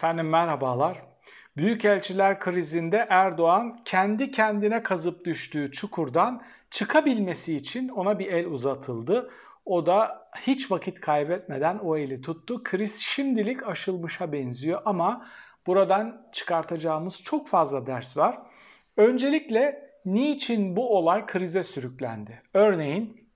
Efendim merhabalar. Büyükelçiler krizinde Erdoğan kendi kendine kazıp düştüğü çukurdan çıkabilmesi için ona bir el uzatıldı. O da hiç vakit kaybetmeden o eli tuttu. Kriz şimdilik aşılmışa benziyor ama buradan çıkartacağımız çok fazla ders var. Öncelikle niçin bu olay krize sürüklendi? Örneğin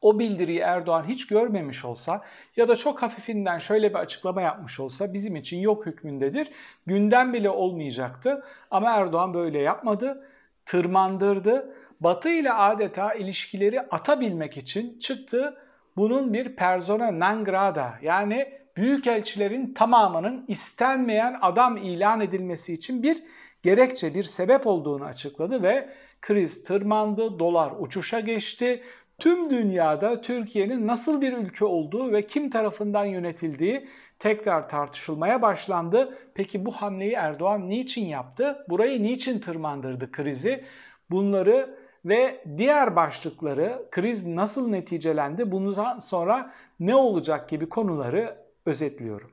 o bildiriyi Erdoğan hiç görmemiş olsa ya da çok hafifinden şöyle bir açıklama yapmış olsa bizim için yok hükmündedir. Gündem bile olmayacaktı ama Erdoğan böyle yapmadı. Tırmandırdı. Batı ile adeta ilişkileri atabilmek için çıktı. Bunun bir persona non grata yani büyükelçilerin tamamının istenmeyen adam ilan edilmesi için bir gerekçe, bir sebep olduğunu açıkladı ve kriz tırmandı, dolar uçuşa geçti, tüm dünyada Türkiye'nin nasıl bir ülke olduğu ve kim tarafından yönetildiği tekrar tartışılmaya başlandı. Peki bu hamleyi Erdoğan niçin yaptı? Burayı niçin tırmandırdı krizi? Bunları ve diğer başlıkları kriz nasıl neticelendi bundan sonra ne olacak gibi konuları özetliyorum.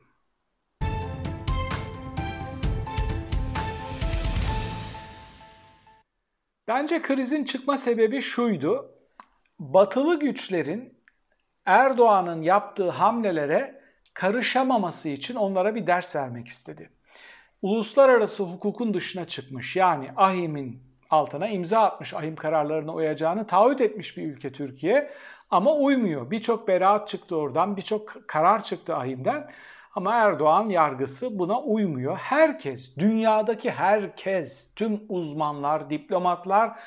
Bence krizin çıkma sebebi şuydu batılı güçlerin Erdoğan'ın yaptığı hamlelere karışamaması için onlara bir ders vermek istedi. Uluslararası hukukun dışına çıkmış yani AHİM'in altına imza atmış, ahim kararlarına uyacağını taahhüt etmiş bir ülke Türkiye ama uymuyor. Birçok beraat çıktı oradan, birçok karar çıktı ahimden ama Erdoğan yargısı buna uymuyor. Herkes, dünyadaki herkes, tüm uzmanlar, diplomatlar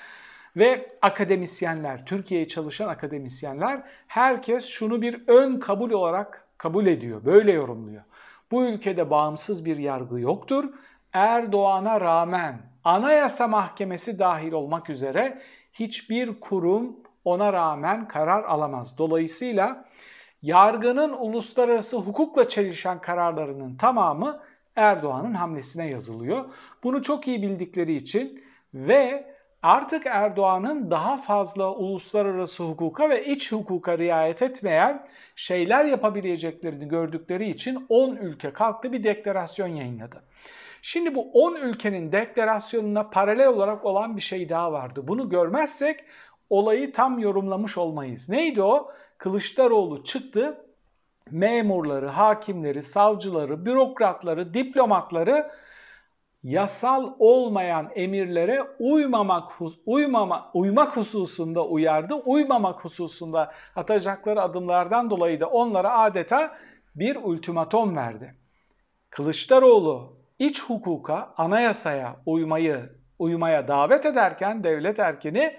ve akademisyenler, Türkiye'ye çalışan akademisyenler herkes şunu bir ön kabul olarak kabul ediyor, böyle yorumluyor. Bu ülkede bağımsız bir yargı yoktur. Erdoğan'a rağmen Anayasa Mahkemesi dahil olmak üzere hiçbir kurum ona rağmen karar alamaz. Dolayısıyla yargının uluslararası hukukla çelişen kararlarının tamamı Erdoğan'ın hamlesine yazılıyor. Bunu çok iyi bildikleri için ve artık Erdoğan'ın daha fazla uluslararası hukuka ve iç hukuka riayet etmeyen şeyler yapabileceklerini gördükleri için 10 ülke kalktı bir deklarasyon yayınladı. Şimdi bu 10 ülkenin deklarasyonuna paralel olarak olan bir şey daha vardı. Bunu görmezsek olayı tam yorumlamış olmayız. Neydi o? Kılıçdaroğlu çıktı, memurları, hakimleri, savcıları, bürokratları, diplomatları yasal olmayan emirlere uymamak uymama uymak hususunda uyardı. Uymamak hususunda atacakları adımlardan dolayı da onlara adeta bir ultimatom verdi. Kılıçdaroğlu iç hukuka, anayasaya uymayı uymaya davet ederken devlet erkeni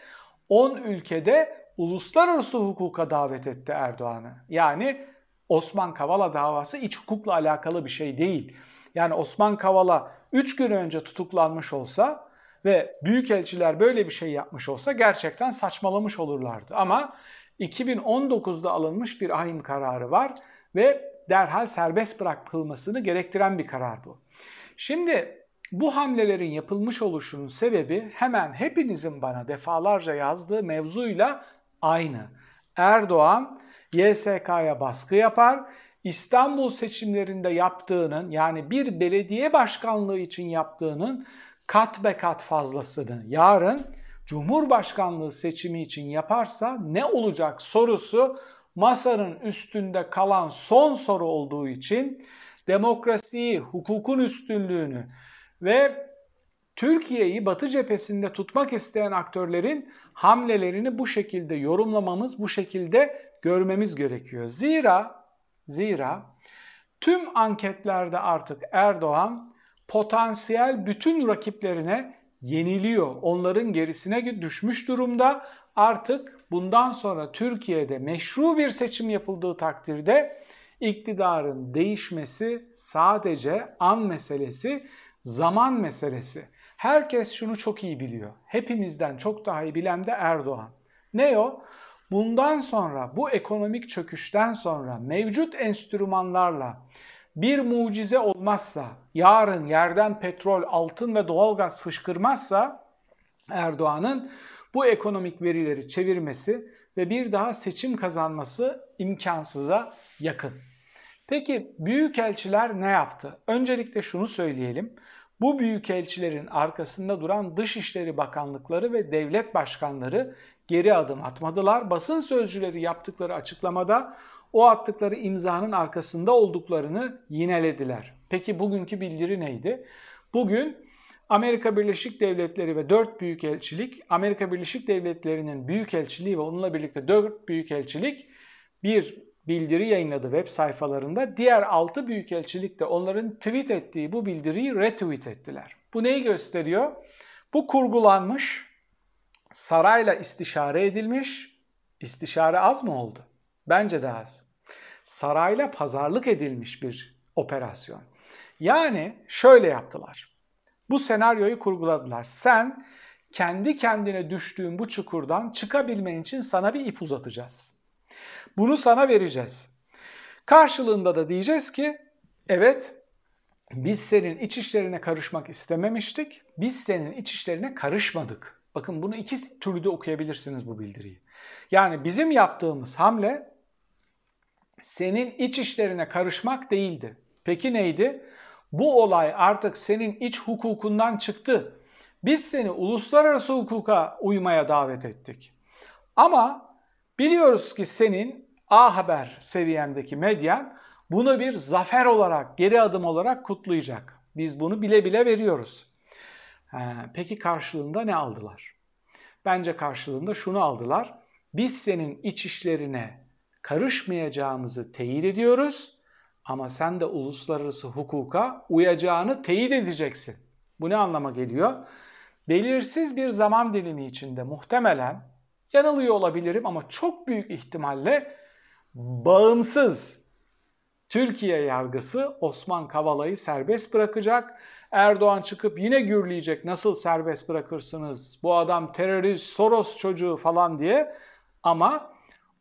10 ülkede uluslararası hukuka davet etti Erdoğan'ı. Yani Osman Kavala davası iç hukukla alakalı bir şey değil. Yani Osman Kavala 3 gün önce tutuklanmış olsa ve büyükelçiler böyle bir şey yapmış olsa gerçekten saçmalamış olurlardı. Ama 2019'da alınmış bir ahim kararı var ve derhal serbest bırakılmasını gerektiren bir karar bu. Şimdi bu hamlelerin yapılmış oluşunun sebebi hemen hepinizin bana defalarca yazdığı mevzuyla aynı. Erdoğan YSK'ya baskı yapar İstanbul seçimlerinde yaptığının yani bir belediye başkanlığı için yaptığının kat be kat fazlasını yarın Cumhurbaşkanlığı seçimi için yaparsa ne olacak sorusu masanın üstünde kalan son soru olduğu için demokrasiyi, hukukun üstünlüğünü ve Türkiye'yi Batı cephesinde tutmak isteyen aktörlerin hamlelerini bu şekilde yorumlamamız, bu şekilde görmemiz gerekiyor. Zira Zira tüm anketlerde artık Erdoğan potansiyel bütün rakiplerine yeniliyor. Onların gerisine düşmüş durumda. Artık bundan sonra Türkiye'de meşru bir seçim yapıldığı takdirde iktidarın değişmesi sadece an meselesi, zaman meselesi. Herkes şunu çok iyi biliyor. Hepimizden çok daha iyi bilen de Erdoğan. Ne o? Bundan sonra bu ekonomik çöküşten sonra mevcut enstrümanlarla bir mucize olmazsa, yarın yerden petrol, altın ve doğalgaz fışkırmazsa Erdoğan'ın bu ekonomik verileri çevirmesi ve bir daha seçim kazanması imkansıza yakın. Peki büyükelçiler ne yaptı? Öncelikle şunu söyleyelim. Bu büyükelçilerin arkasında duran Dışişleri Bakanlıkları ve devlet başkanları geri adım atmadılar. Basın sözcüleri yaptıkları açıklamada o attıkları imzanın arkasında olduklarını yinelediler. Peki bugünkü bildiri neydi? Bugün Amerika Birleşik Devletleri ve 4 büyükelçilik, Amerika Birleşik Devletleri'nin büyükelçiliği ve onunla birlikte 4 büyükelçilik bir bildiri yayınladı web sayfalarında. Diğer 6 büyükelçilik de onların tweet ettiği bu bildiriyi retweet ettiler. Bu neyi gösteriyor? Bu kurgulanmış, sarayla istişare edilmiş. İstişare az mı oldu? Bence de az. Sarayla pazarlık edilmiş bir operasyon. Yani şöyle yaptılar. Bu senaryoyu kurguladılar. Sen kendi kendine düştüğün bu çukurdan çıkabilmen için sana bir ip uzatacağız. Bunu sana vereceğiz. Karşılığında da diyeceğiz ki evet biz senin iç işlerine karışmak istememiştik. Biz senin iç işlerine karışmadık. Bakın bunu iki türlü de okuyabilirsiniz bu bildiriyi. Yani bizim yaptığımız hamle senin iç işlerine karışmak değildi. Peki neydi? Bu olay artık senin iç hukukundan çıktı. Biz seni uluslararası hukuka uymaya davet ettik. Ama biliyoruz ki senin A Haber seviyendeki medyan bunu bir zafer olarak, geri adım olarak kutlayacak. Biz bunu bile bile veriyoruz. Peki karşılığında ne aldılar? Bence karşılığında şunu aldılar. Biz senin iç işlerine karışmayacağımızı teyit ediyoruz ama sen de uluslararası hukuka uyacağını teyit edeceksin. Bu ne anlama geliyor? Belirsiz bir zaman dilimi içinde muhtemelen yanılıyor olabilirim ama çok büyük ihtimalle bağımsız Türkiye yargısı Osman Kavala'yı serbest bırakacak. Erdoğan çıkıp yine gürleyecek nasıl serbest bırakırsınız? Bu adam terörist Soros çocuğu falan diye. Ama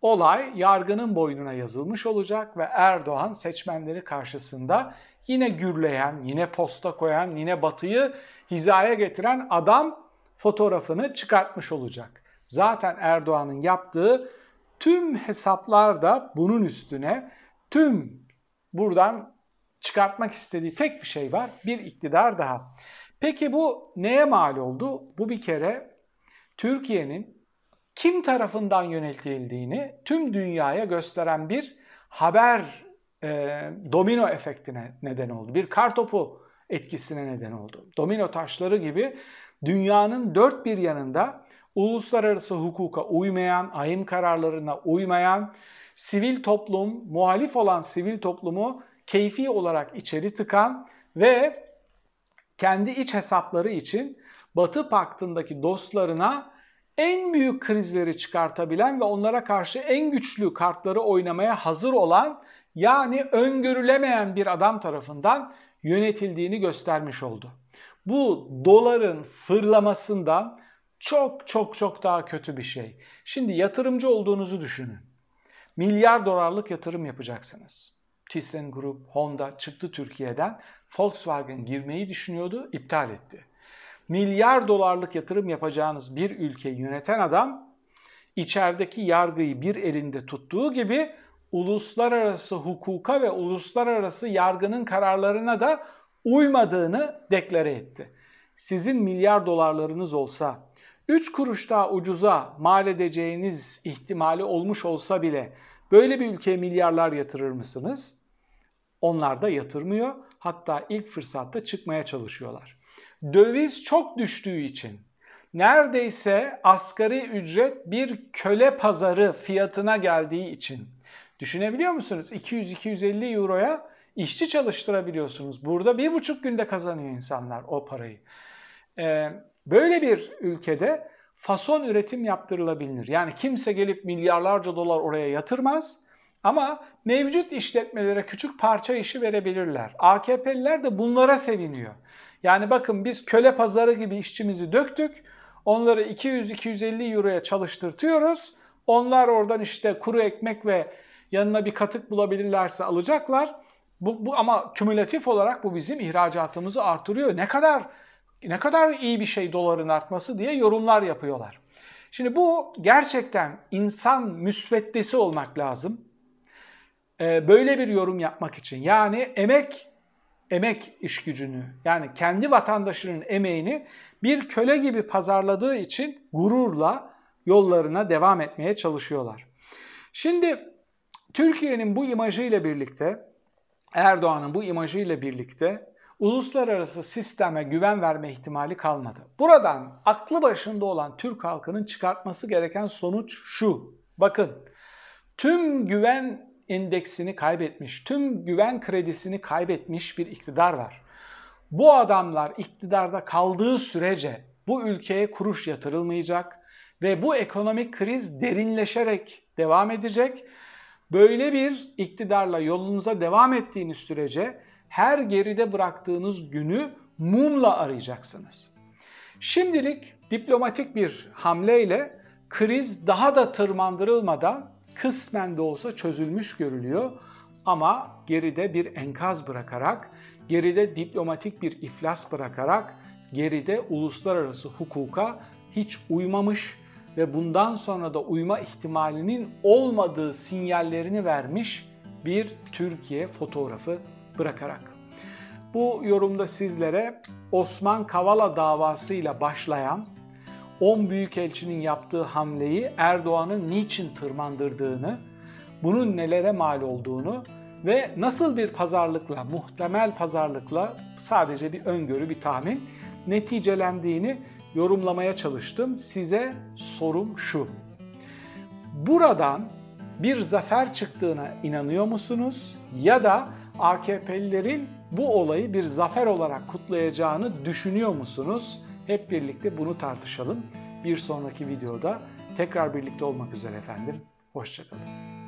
olay yargının boynuna yazılmış olacak ve Erdoğan seçmenleri karşısında yine gürleyen, yine posta koyan, yine batıyı hizaya getiren adam fotoğrafını çıkartmış olacak. Zaten Erdoğan'ın yaptığı tüm hesaplar da bunun üstüne. Tüm buradan çıkartmak istediği tek bir şey var. Bir iktidar daha. Peki bu neye mal oldu? Bu bir kere Türkiye'nin kim tarafından yönetildiğini tüm dünyaya gösteren bir haber e, domino efektine neden oldu. Bir kartopu etkisine neden oldu. Domino taşları gibi dünyanın dört bir yanında uluslararası hukuka uymayan, ayım kararlarına uymayan, sivil toplum, muhalif olan sivil toplumu keyfi olarak içeri tıkan ve kendi iç hesapları için Batı Paktı'ndaki dostlarına en büyük krizleri çıkartabilen ve onlara karşı en güçlü kartları oynamaya hazır olan yani öngörülemeyen bir adam tarafından yönetildiğini göstermiş oldu. Bu doların fırlamasından çok çok çok daha kötü bir şey. Şimdi yatırımcı olduğunuzu düşünün. Milyar dolarlık yatırım yapacaksınız. ThyssenKrupp, Honda çıktı Türkiye'den. Volkswagen girmeyi düşünüyordu, iptal etti milyar dolarlık yatırım yapacağınız bir ülkeyi yöneten adam içerideki yargıyı bir elinde tuttuğu gibi uluslararası hukuka ve uluslararası yargının kararlarına da uymadığını deklare etti. Sizin milyar dolarlarınız olsa 3 kuruş daha ucuza mal edeceğiniz ihtimali olmuş olsa bile böyle bir ülkeye milyarlar yatırır mısınız? Onlar da yatırmıyor. Hatta ilk fırsatta çıkmaya çalışıyorlar döviz çok düştüğü için neredeyse asgari ücret bir köle pazarı fiyatına geldiği için düşünebiliyor musunuz? 200-250 euroya işçi çalıştırabiliyorsunuz. Burada bir buçuk günde kazanıyor insanlar o parayı. Ee, böyle bir ülkede fason üretim yaptırılabilir. Yani kimse gelip milyarlarca dolar oraya yatırmaz. Ama mevcut işletmelere küçük parça işi verebilirler. AKP'liler de bunlara seviniyor. Yani bakın biz köle pazarı gibi işçimizi döktük. Onları 200-250 euroya çalıştırtıyoruz. Onlar oradan işte kuru ekmek ve yanına bir katık bulabilirlerse alacaklar. Bu, bu ama kümülatif olarak bu bizim ihracatımızı artırıyor. Ne kadar ne kadar iyi bir şey doların artması diye yorumlar yapıyorlar. Şimdi bu gerçekten insan müsveddesi olmak lazım. E, böyle bir yorum yapmak için yani emek emek iş gücünü yani kendi vatandaşının emeğini bir köle gibi pazarladığı için gururla yollarına devam etmeye çalışıyorlar. Şimdi Türkiye'nin bu imajıyla birlikte Erdoğan'ın bu imajıyla birlikte uluslararası sisteme güven verme ihtimali kalmadı. Buradan aklı başında olan Türk halkının çıkartması gereken sonuç şu. Bakın tüm güven endeksini kaybetmiş, tüm güven kredisini kaybetmiş bir iktidar var. Bu adamlar iktidarda kaldığı sürece bu ülkeye kuruş yatırılmayacak ve bu ekonomik kriz derinleşerek devam edecek. Böyle bir iktidarla yolunuza devam ettiğiniz sürece her geride bıraktığınız günü mumla arayacaksınız. Şimdilik diplomatik bir hamleyle kriz daha da tırmandırılmadan kısmen de olsa çözülmüş görülüyor. Ama geride bir enkaz bırakarak, geride diplomatik bir iflas bırakarak, geride uluslararası hukuka hiç uymamış ve bundan sonra da uyma ihtimalinin olmadığı sinyallerini vermiş bir Türkiye fotoğrafı bırakarak. Bu yorumda sizlere Osman Kavala davasıyla başlayan 10 büyükelçinin yaptığı hamleyi Erdoğan'ın niçin tırmandırdığını, bunun nelere mal olduğunu ve nasıl bir pazarlıkla, muhtemel pazarlıkla sadece bir öngörü, bir tahmin neticelendiğini yorumlamaya çalıştım. Size sorum şu. Buradan bir zafer çıktığına inanıyor musunuz? Ya da AKP'lilerin bu olayı bir zafer olarak kutlayacağını düşünüyor musunuz? Hep birlikte bunu tartışalım. Bir sonraki videoda tekrar birlikte olmak üzere efendim. Hoşçakalın.